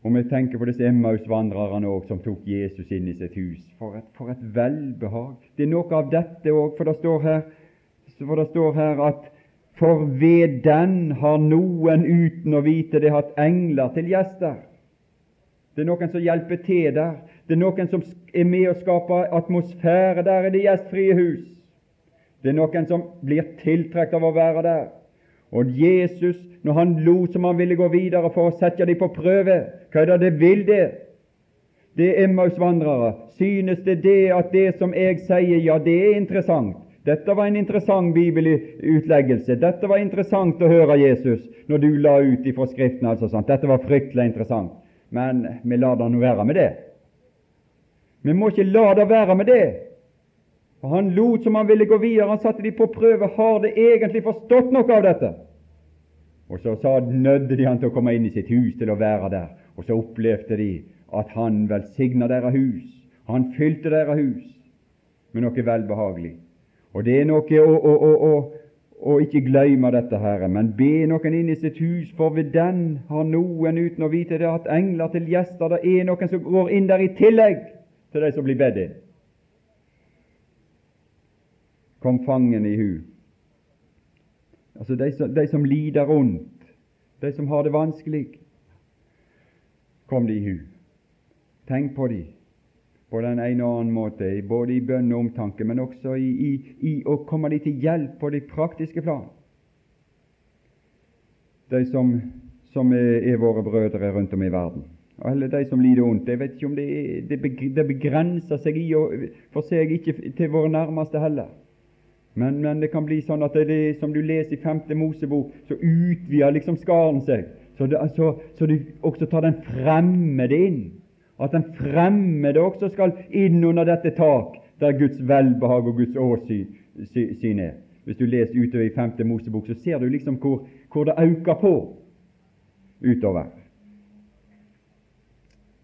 Og vi tenker på disse Emmaus-vandrerne òg, som tok Jesus inn i sitt hus. For et, for et velbehag! Det er noe av dette òg, for for det står her at for ved den har noen uten å vite det hatt engler til gjester. Det er noen som hjelper til der. Det er noen som er med å skape atmosfære der i det gjestfrie hus. Det er noen som blir tiltrukket av å være der. Og Jesus, når han lot som han ville gå videre for å sette dem på prøve, hva er det det vil det? Det er Emmaus-vandrere. Synes det det at det som jeg sier, ja, det er interessant? Dette var en interessant bibelutleggelse. Dette var interessant å høre Jesus når du la ut ifra Skriften. altså sånt. Dette var fryktelig interessant. Men vi lar det nå være med det. Vi må ikke la det være med det. Og Han lot som han ville gå videre. Han satte de på prøve. Har de egentlig forstått noe av dette? Og så sa, nødde de han til å komme inn i sitt hus, til å være der. Og så opplevde de at han velsigna deres hus. Han fylte deres hus med noe velbehagelig. Og det er noe å, å, å, å ikke glemme dette, Herre, men be noen inn i sitt hus, for ved den har noen uten å vite det hatt engler til gjester. Det er noen som går inn der i tillegg til de som blir bedt inn kom fangen i hu. Altså de som, de som lider ondt, de som har det vanskelig, kom de i hu. Tenk på de på den ene og annen måte, både i bønn og omtanke, men også i, i, i å komme de til hjelp på det praktiske plan. De som, som er, er, våre brødre rundt om i verden, eller de som lider ondt. Jeg vet ikke om det, det, begrenser seg i og for seg ikke til våre nærmeste heller. Men, men, det kan bli sånn at det det som du leser i 5. Mosebok, så utvider liksom skaren seg, så, det, så, så du også tar den fremmede inn. At den fremmede også skal inn under dette tak der Guds velbehag og Guds åsyn er. Hvis du leser utover i 5. Mosebok, så ser du liksom hvor, hvor det øker på utover.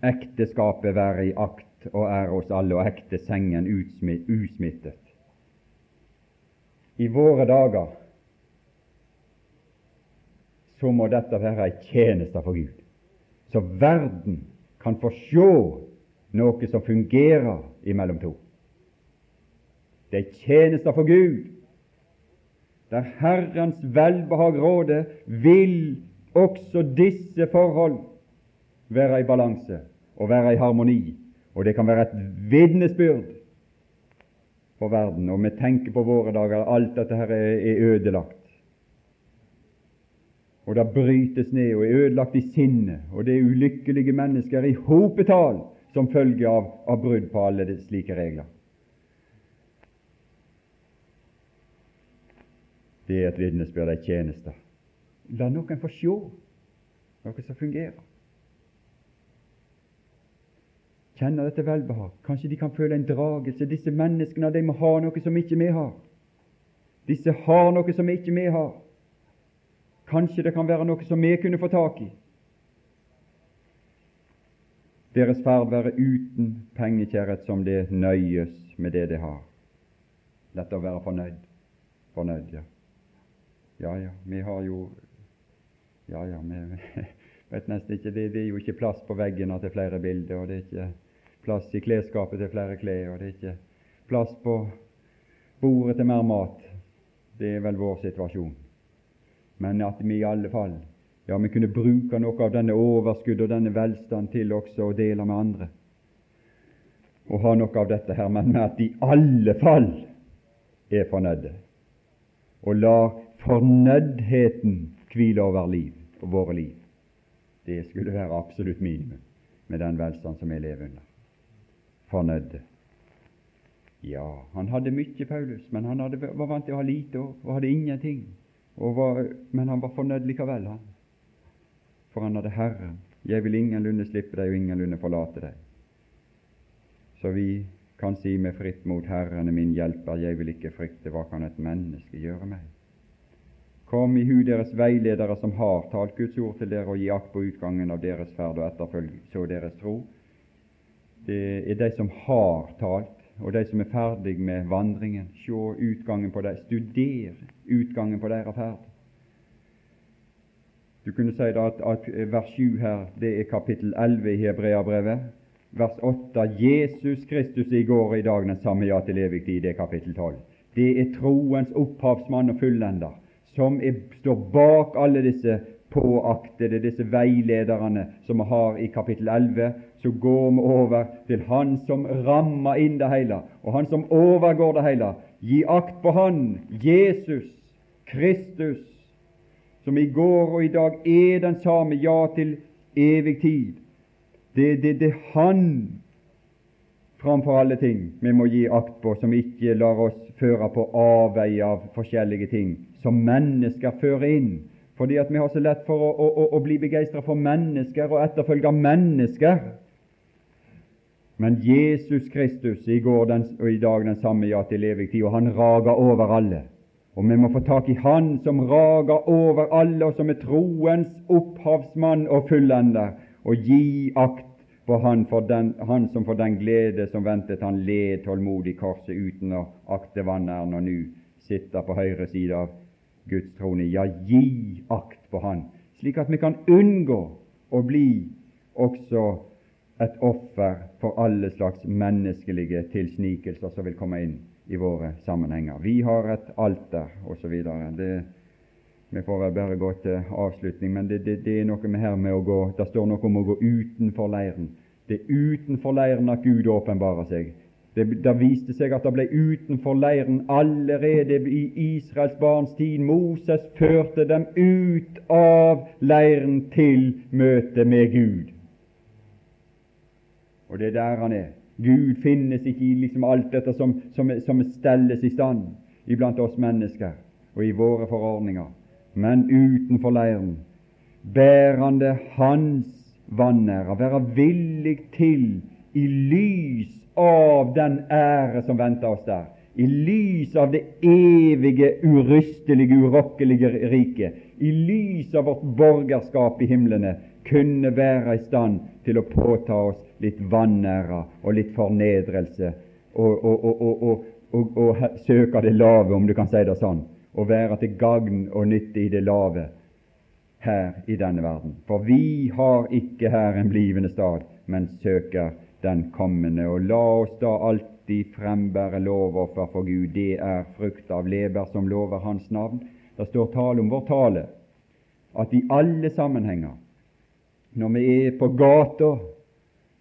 Ekteskapet være i akt og ære oss alle, og ekte sengen usmittet i våre dager, så må dette være ei tjeneste for Gud, så verden kan få se noe som fungerer imellom to. Det er tjenester for Gud. Der Herrens velbehag råder, vil også disse forhold være i balanse og være i harmoni. Og det kan være et vitnesbyrd for verden, og vi tenker på våre dager alt dette her er ødelagt. Og det brytes ned og er ødelagt i sinnet, og det er ulykkelige mennesker i hopetall som følge av, av brudd på alle de slike regler. Det er et vitnesbyrd, ei tjeneste. La noen få se noe som fungerer. Kjenner dette velbehag. Kanskje de kan føle en dragelse. Disse menneskene de må ha noe som ikke vi har. Disse har noe som ikke vi har. Kanskje det kan være noe som vi kunne få tak i. Deres ferd være uten pengekjærhet som det nøyes med det de har. Lett å være fornøyd. Fornøyd, ja. Ja, ja, vi har jo Ja, ja, vi *laughs* vet nesten ikke det, er jo ikke plass på veggene til flere bilder, og det er ikke plass i klesskapet til flere klær, og det er ikke plass på bordet til mer mat. Det er vel vår situasjon. Men at vi i alle fall ja, vi kunne bruke noe av denne overskudd og denne velstand til også å dele med andre. Og ha noe av dette her, men med at de i alle fall er fornøyde. Og la fornøydheten hvile over liv, våre liv. Det skulle være absolutt minimum med den velstand som vi lever under. Fornøyde. Ja, han hadde mye, Paulus, men han hadde, var vant til å ha lite og, hadde ingenting. Og var, men han var fornøyd likevel, han for han hadde Herren. Jeg vil ingenlunde slippe deg og ingenlunde forlate deg. Så vi kan si med fritt mot Herren er min hjelper, jeg vil ikke frykte, hva kan et menneske gjøre meg? Kom i hu deres veiledere som har talt Guds ord til dere, og gi akt på utgangen av deres ferd og etterfølg så deres tro. Er de som har talt, og de som er ferdig med vandringen. Se utgangen på dem, studer utgangen på deres ferd. Du kunne si at, at vers 7 her, det er kapittel 11 i Hebreabrevet. Vers 8 Jesus Kristus i går og i dag den samme ja til evig tid, det er kapittel 12. Det er troens opphavsmann og fullender, som er, står bak alle disse påaktede, disse veilederne som vi har i kapittel 11. Så går vi over til Han som rammer inn det hele, og Han som overgår det hele. Gi akt på Han, Jesus Kristus, som i går og i dag er den samme, ja, til evig tid. Det er det, det Han framfor alle ting vi må gi akt på, som ikke lar oss føre på avveie av forskjellige ting, som mennesker fører inn. Fordi at vi har så lett for å, å, å bli begeistra for mennesker og etterfølge mennesker. Men Jesus Kristus i går den, og i dag den samme, ja, til evig tid, og han rager over alle. Og vi må få tak i Han som rager over alle, og som er troens opphavsmann og fullender, og gi akt på han, den, han som for den glede som ventet, han led tålmodig korset uten å akte vanæren, og nå sitter på høyre side av Guds trone. Ja, gi akt på Han, slik at vi kan unngå å bli også et offer for alle slags menneskelige tilsnikelser som vil komme inn i våre sammenhenger. Vi har et alter osv. Vi får bare gå til avslutning, men det, det, det, er noe med her med å gå Det står noe om å gå utenfor leiren. Det er utenfor leiren at Gud åpenbarer seg. Det, det viste seg at det ble utenfor leiren allerede i Israels barns tid. Moses førte dem ut av leiren til møte med Gud. Og det er der han er. Gud finnes ikke i liksom alt dette som, som, som stelles i stand iblant oss mennesker og i våre forordninger, men utenfor leiren, bærende Hans vanære, være villig til, i lys av den ære som venter oss der, i lys av det evige, urystelige, urokkelige riket, i lys av vårt borgerskap i himlene, kunne være i stand til å påta oss litt vanære og litt fornedrelse og, og, og, og, søke det lave, om du kan si det sånn, og være til gagn og nytte i det lave her i denne verden. For vi har ikke her en blivende stad, men søker den kommende. Og la oss da alltid frembære lovoffer for Gud. Det er frukt av leber som lover Hans navn. Det står tale om vår tale, at i alle sammenhenger, når vi er på gata,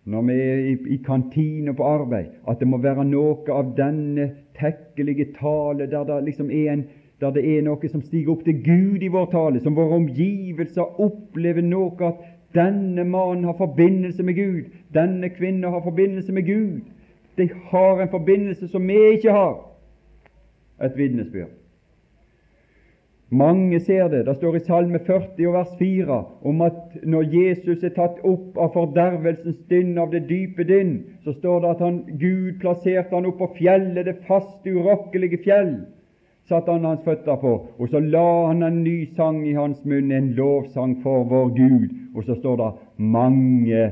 når vi er i, i kantine på arbeid, at det må være noe av denne tekkelige tale der det liksom er en der det er noe som stiger opp til Gud i vår tale, som våre omgivelser opplever noe at denne mannen har forbindelse med Gud, denne kvinnen har forbindelse med Gud. De har en forbindelse som vi ikke har. Et vitnesbyrd. Mange ser det. Det står i Salme 40 og vers 4 om at når Jesus er tatt opp av fordervelsens dynn, av det dype dynn, så står det at han, Gud plasserte han opp på fjellet, det faste, urokkelige fjell. satte han hans føtter på, og så la han en ny sang i hans munn, en lovsang for vår Gud. Og så står det mange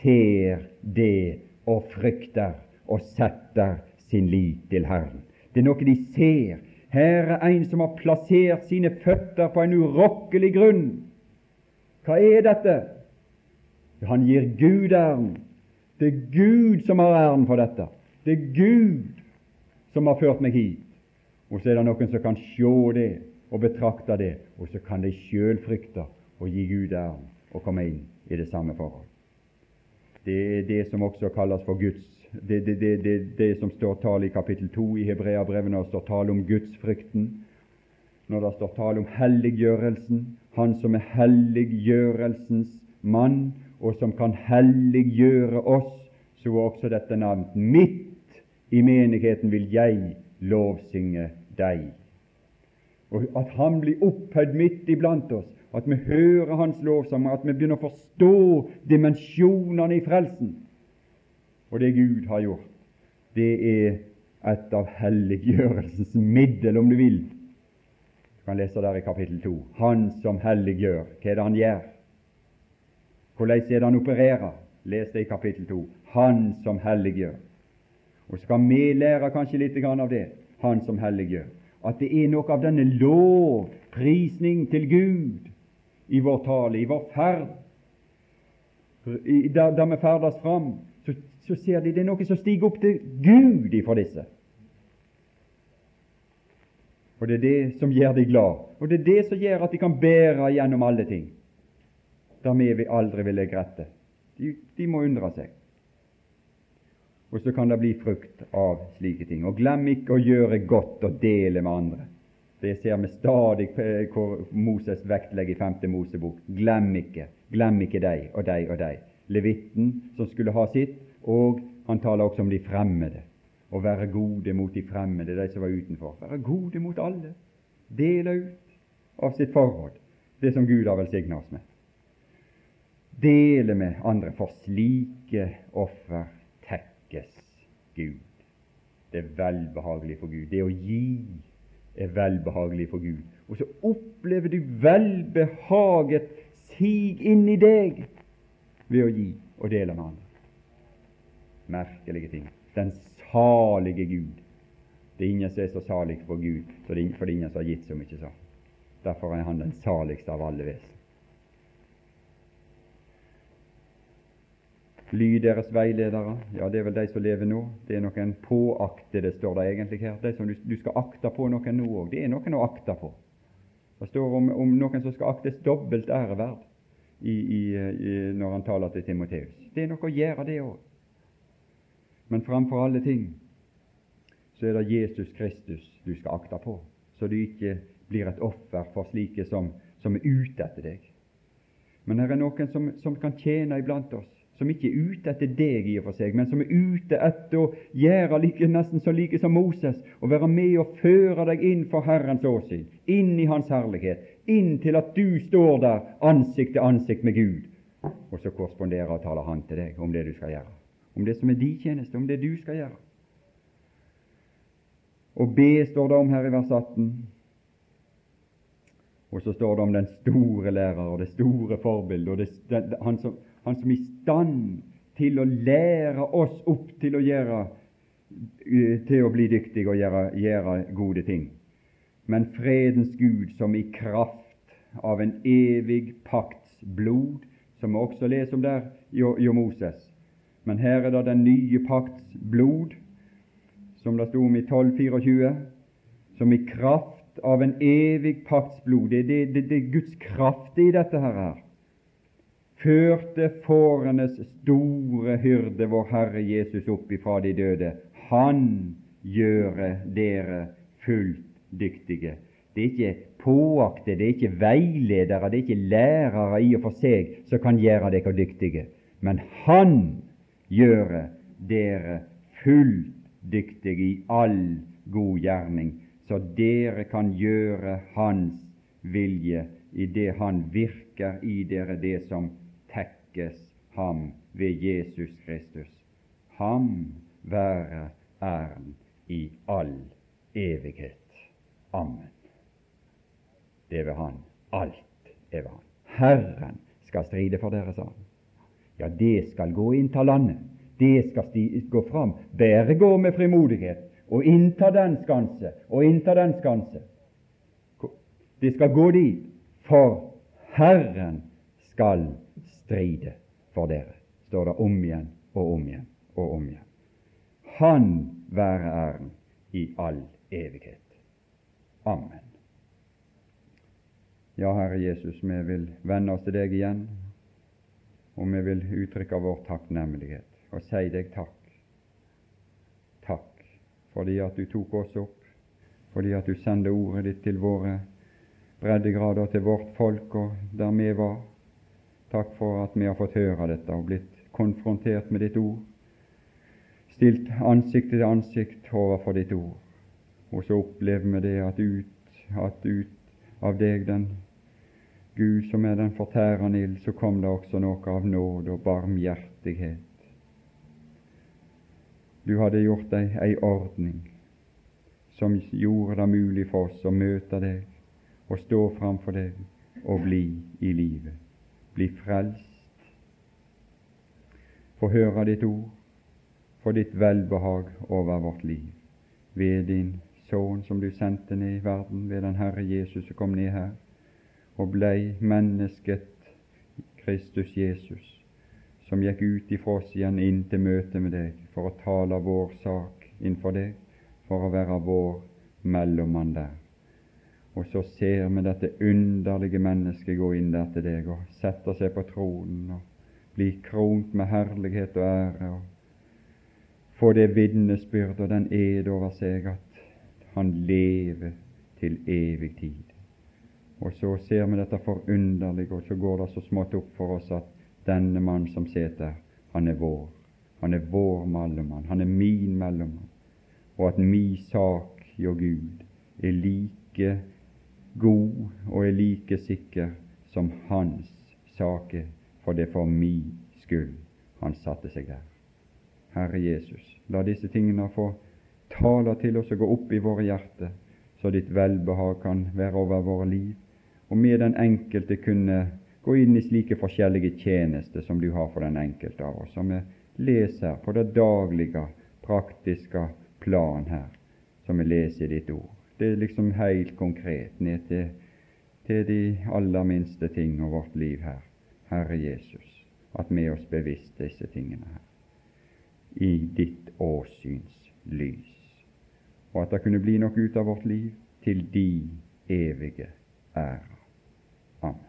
ser det og frykter og setter sin lit til Herren. Det er noe de ser. Her er en som har plassert sine føtter på en urokkelig grunn. Hva er dette? Han gir Gud æren. Det er Gud som har æren for dette. Det er Gud som har ført meg hit. Og så er det noen som kan se det og betrakte det, og så kan de sjøl frykte å gi Gud æren og komme inn i det samme forhold. Det er det som også kalles for Guds det, det, det, det, som står tale i kapittel 2 i Hebreabrevet, når det står tale om gudsfrykten, når det står tale om helliggjørelsen, han som er helliggjørelsens mann, og som kan helliggjøre oss, så er også dette navnet. Midt i menigheten vil jeg lovsynge deg. Og At Han blir opphøyd midt iblant oss, at vi hører Hans lovsang, at vi begynner å forstå dimensjonene i frelsen. Og det Gud har gjort, det er et av helliggjørelsens middel, om du vil. Du kan lese der i kapittel 2. Han som helliggjør. Hva er det han gjør? Hvordan er det han opererer? Les det i kapittel 2. Han som helliggjør. Og skal vi lære kanskje litt av det, Han som helliggjør, at det er noe av denne lovprisning til Gud i vår tale, i vår ferd. Da vi ferdes fram, så, ser de det er noe som stiger opp til Gud ifra disse. Og Det er det som gjør de glad, og det er det som gjør at de kan bære gjennom alle ting, der vi aldri vil legge rette. De, de må undre seg. Og så kan det bli frukt av slike ting. Og glem ikke å gjøre godt og dele med andre. Det ser vi stadig hvor Moses vektlegger i 5. Mosebok. Glem ikke, glem ikke deg og deg og deg. Levitten som skulle ha sitt, og han taler også om de fremmede. Å være gode mot de fremmede, de som var utenfor. Være gode mot alle. Dele ut av sitt forhold, det som Gud har velsignet oss med. Dele med andre, for slike offer tekkes Gud. Det er velbehagelig for Gud. Det å gi er velbehagelig for Gud. Og så opplever du velbehaget sig inn i deg ved å gi og dele med andre. Merkelige ting. Den salige Gud. Det er ingen som er så salig for Gud, for det er ingen som har gitt så mye sånn. Derfor er han den saligste av alle vesen. Lyd deres veiledere, ja, det er vel de som lever nå. Det er noen påaktede, står det egentlig her. De som du, du skal akte på noen nå òg. Det er noen å akte på. Det står om, om noen som skal aktes dobbelt æreverd i, i, i, når han taler til Timoteus. Det er noe å gjøre, det òg. Men framfor alle ting så er det Jesus Kristus du skal akte på, så du ikke blir et offer for slike som, som er ute etter deg. Men her er noen som, som kan tjene iblant oss, som ikke er ute etter deg i og for seg, men som er ute etter å gjøre like, nesten så like som Moses, og være med og føre deg inn for Herrens åsyn, inn i Hans herlighet, inn til at du står der ansikt til ansikt med Gud, og så korresponderer og taler Han til deg om det du skal gjøre, om det som er din tjeneste, om det du skal gjøre. Og be står det om her i vers 18. Og så står det om den store lærer og det store forbildet, og det, han som han som er i stand til å lære oss opp til å gjøre til å bli dyktige og gjøre, gjøre gode ting. Men fredens Gud, som i kraft av en evig pakts blod, som vi også leser om der i Moses. Men her er det den nye pakts blod, som det sto om i 1224, som i kraft av en evig pakts blod. Det er Guds kraft i dette her førte fårenes store hyrde, vår Herre Jesus, opp ifra de døde. Han gjøre dere fullt dyktige. Det er ikke påakte, det er ikke veiledere, det er ikke lærere i og for seg som kan gjøre dere dyktige, men Han gjøre dere fullt dyktige i all god gjerning, så dere kan gjøre Hans vilje i det Han virker i dere, det som tekkes ham ved Jesus Kristus. Ham være æren i all evighet. Amen. Det er ved Han. Alt er ved Han. Herren skal stride for dere, sa han. Ja, det skal gå innta landet. Det skal gå fram. Bare gå med frimodighet og innta den skanse og innta den skanse. Det skal gå dit, for Herren skal stride for dere, står det om igjen og om igjen og om igjen. Han være æren i all evighet. Amen. Ja, Herre Jesus, vi vil vende oss til deg igjen, og vi vil uttrykke vår takknemlighet og si deg takk. Takk fordi at du tok oss opp, fordi at du sendte ordet ditt til våre breddegrader, til vårt folk og der vi var. Takk for at vi har fått høre dette og blitt konfrontert med ditt ord, stilt ansikt til ansikt overfor ditt ord. Og så opplever vi det at ut, at ut av deg, den Gud som er den fortærende ild, så kom det også noe av nåde og barmhjertighet. Du hadde gjort deg ei ordning som gjorde det mulig for oss å møte deg og stå framfor deg og bli i livet, bli frelst. Få høre ditt ord, få ditt velbehag over vårt liv ved din Sønn som du sendte ned i verden, ved den Herre Jesus som kom ned her og blei mennesket Kristus Jesus, som gikk ut ifra oss igjen inn til møte med deg for å tale vår sak innfor deg, for å være vår mellommann der. Og så ser vi dette underlige mennesket gå inn der til deg og sette seg på tronen og bli kront med herlighet og ære og få det vitnesbyrd og den ed over seg at han lever til evig tid. Og så ser vi dette forunderlige, og så går det så smått opp for oss at denne mann som sitter, han er vår. Han er vår mellommann. Han er min mellommann. Og at mi sak hjå Gud er like god og er like sikker som hans sak er, for det er for mi skyld han satte seg der. Herre Jesus, la disse tingene få tale til oss og gå opp i våre hjerter, så ditt velbehag kan være over våre liv og med den enkelte kunne gå inn i slike forskjellige tjenester som du har for den enkelte av oss, som vi leser på det daglige, praktiske plan her, som vi leser i ditt ord. Det er liksom helt konkret ned til, til de aller minste ting av vårt liv her. Herre Jesus, at vi er oss bevisst disse tingene her, i ditt åsyns lys, og at det kunne bli noe ut av vårt liv til de evige ære. Amen.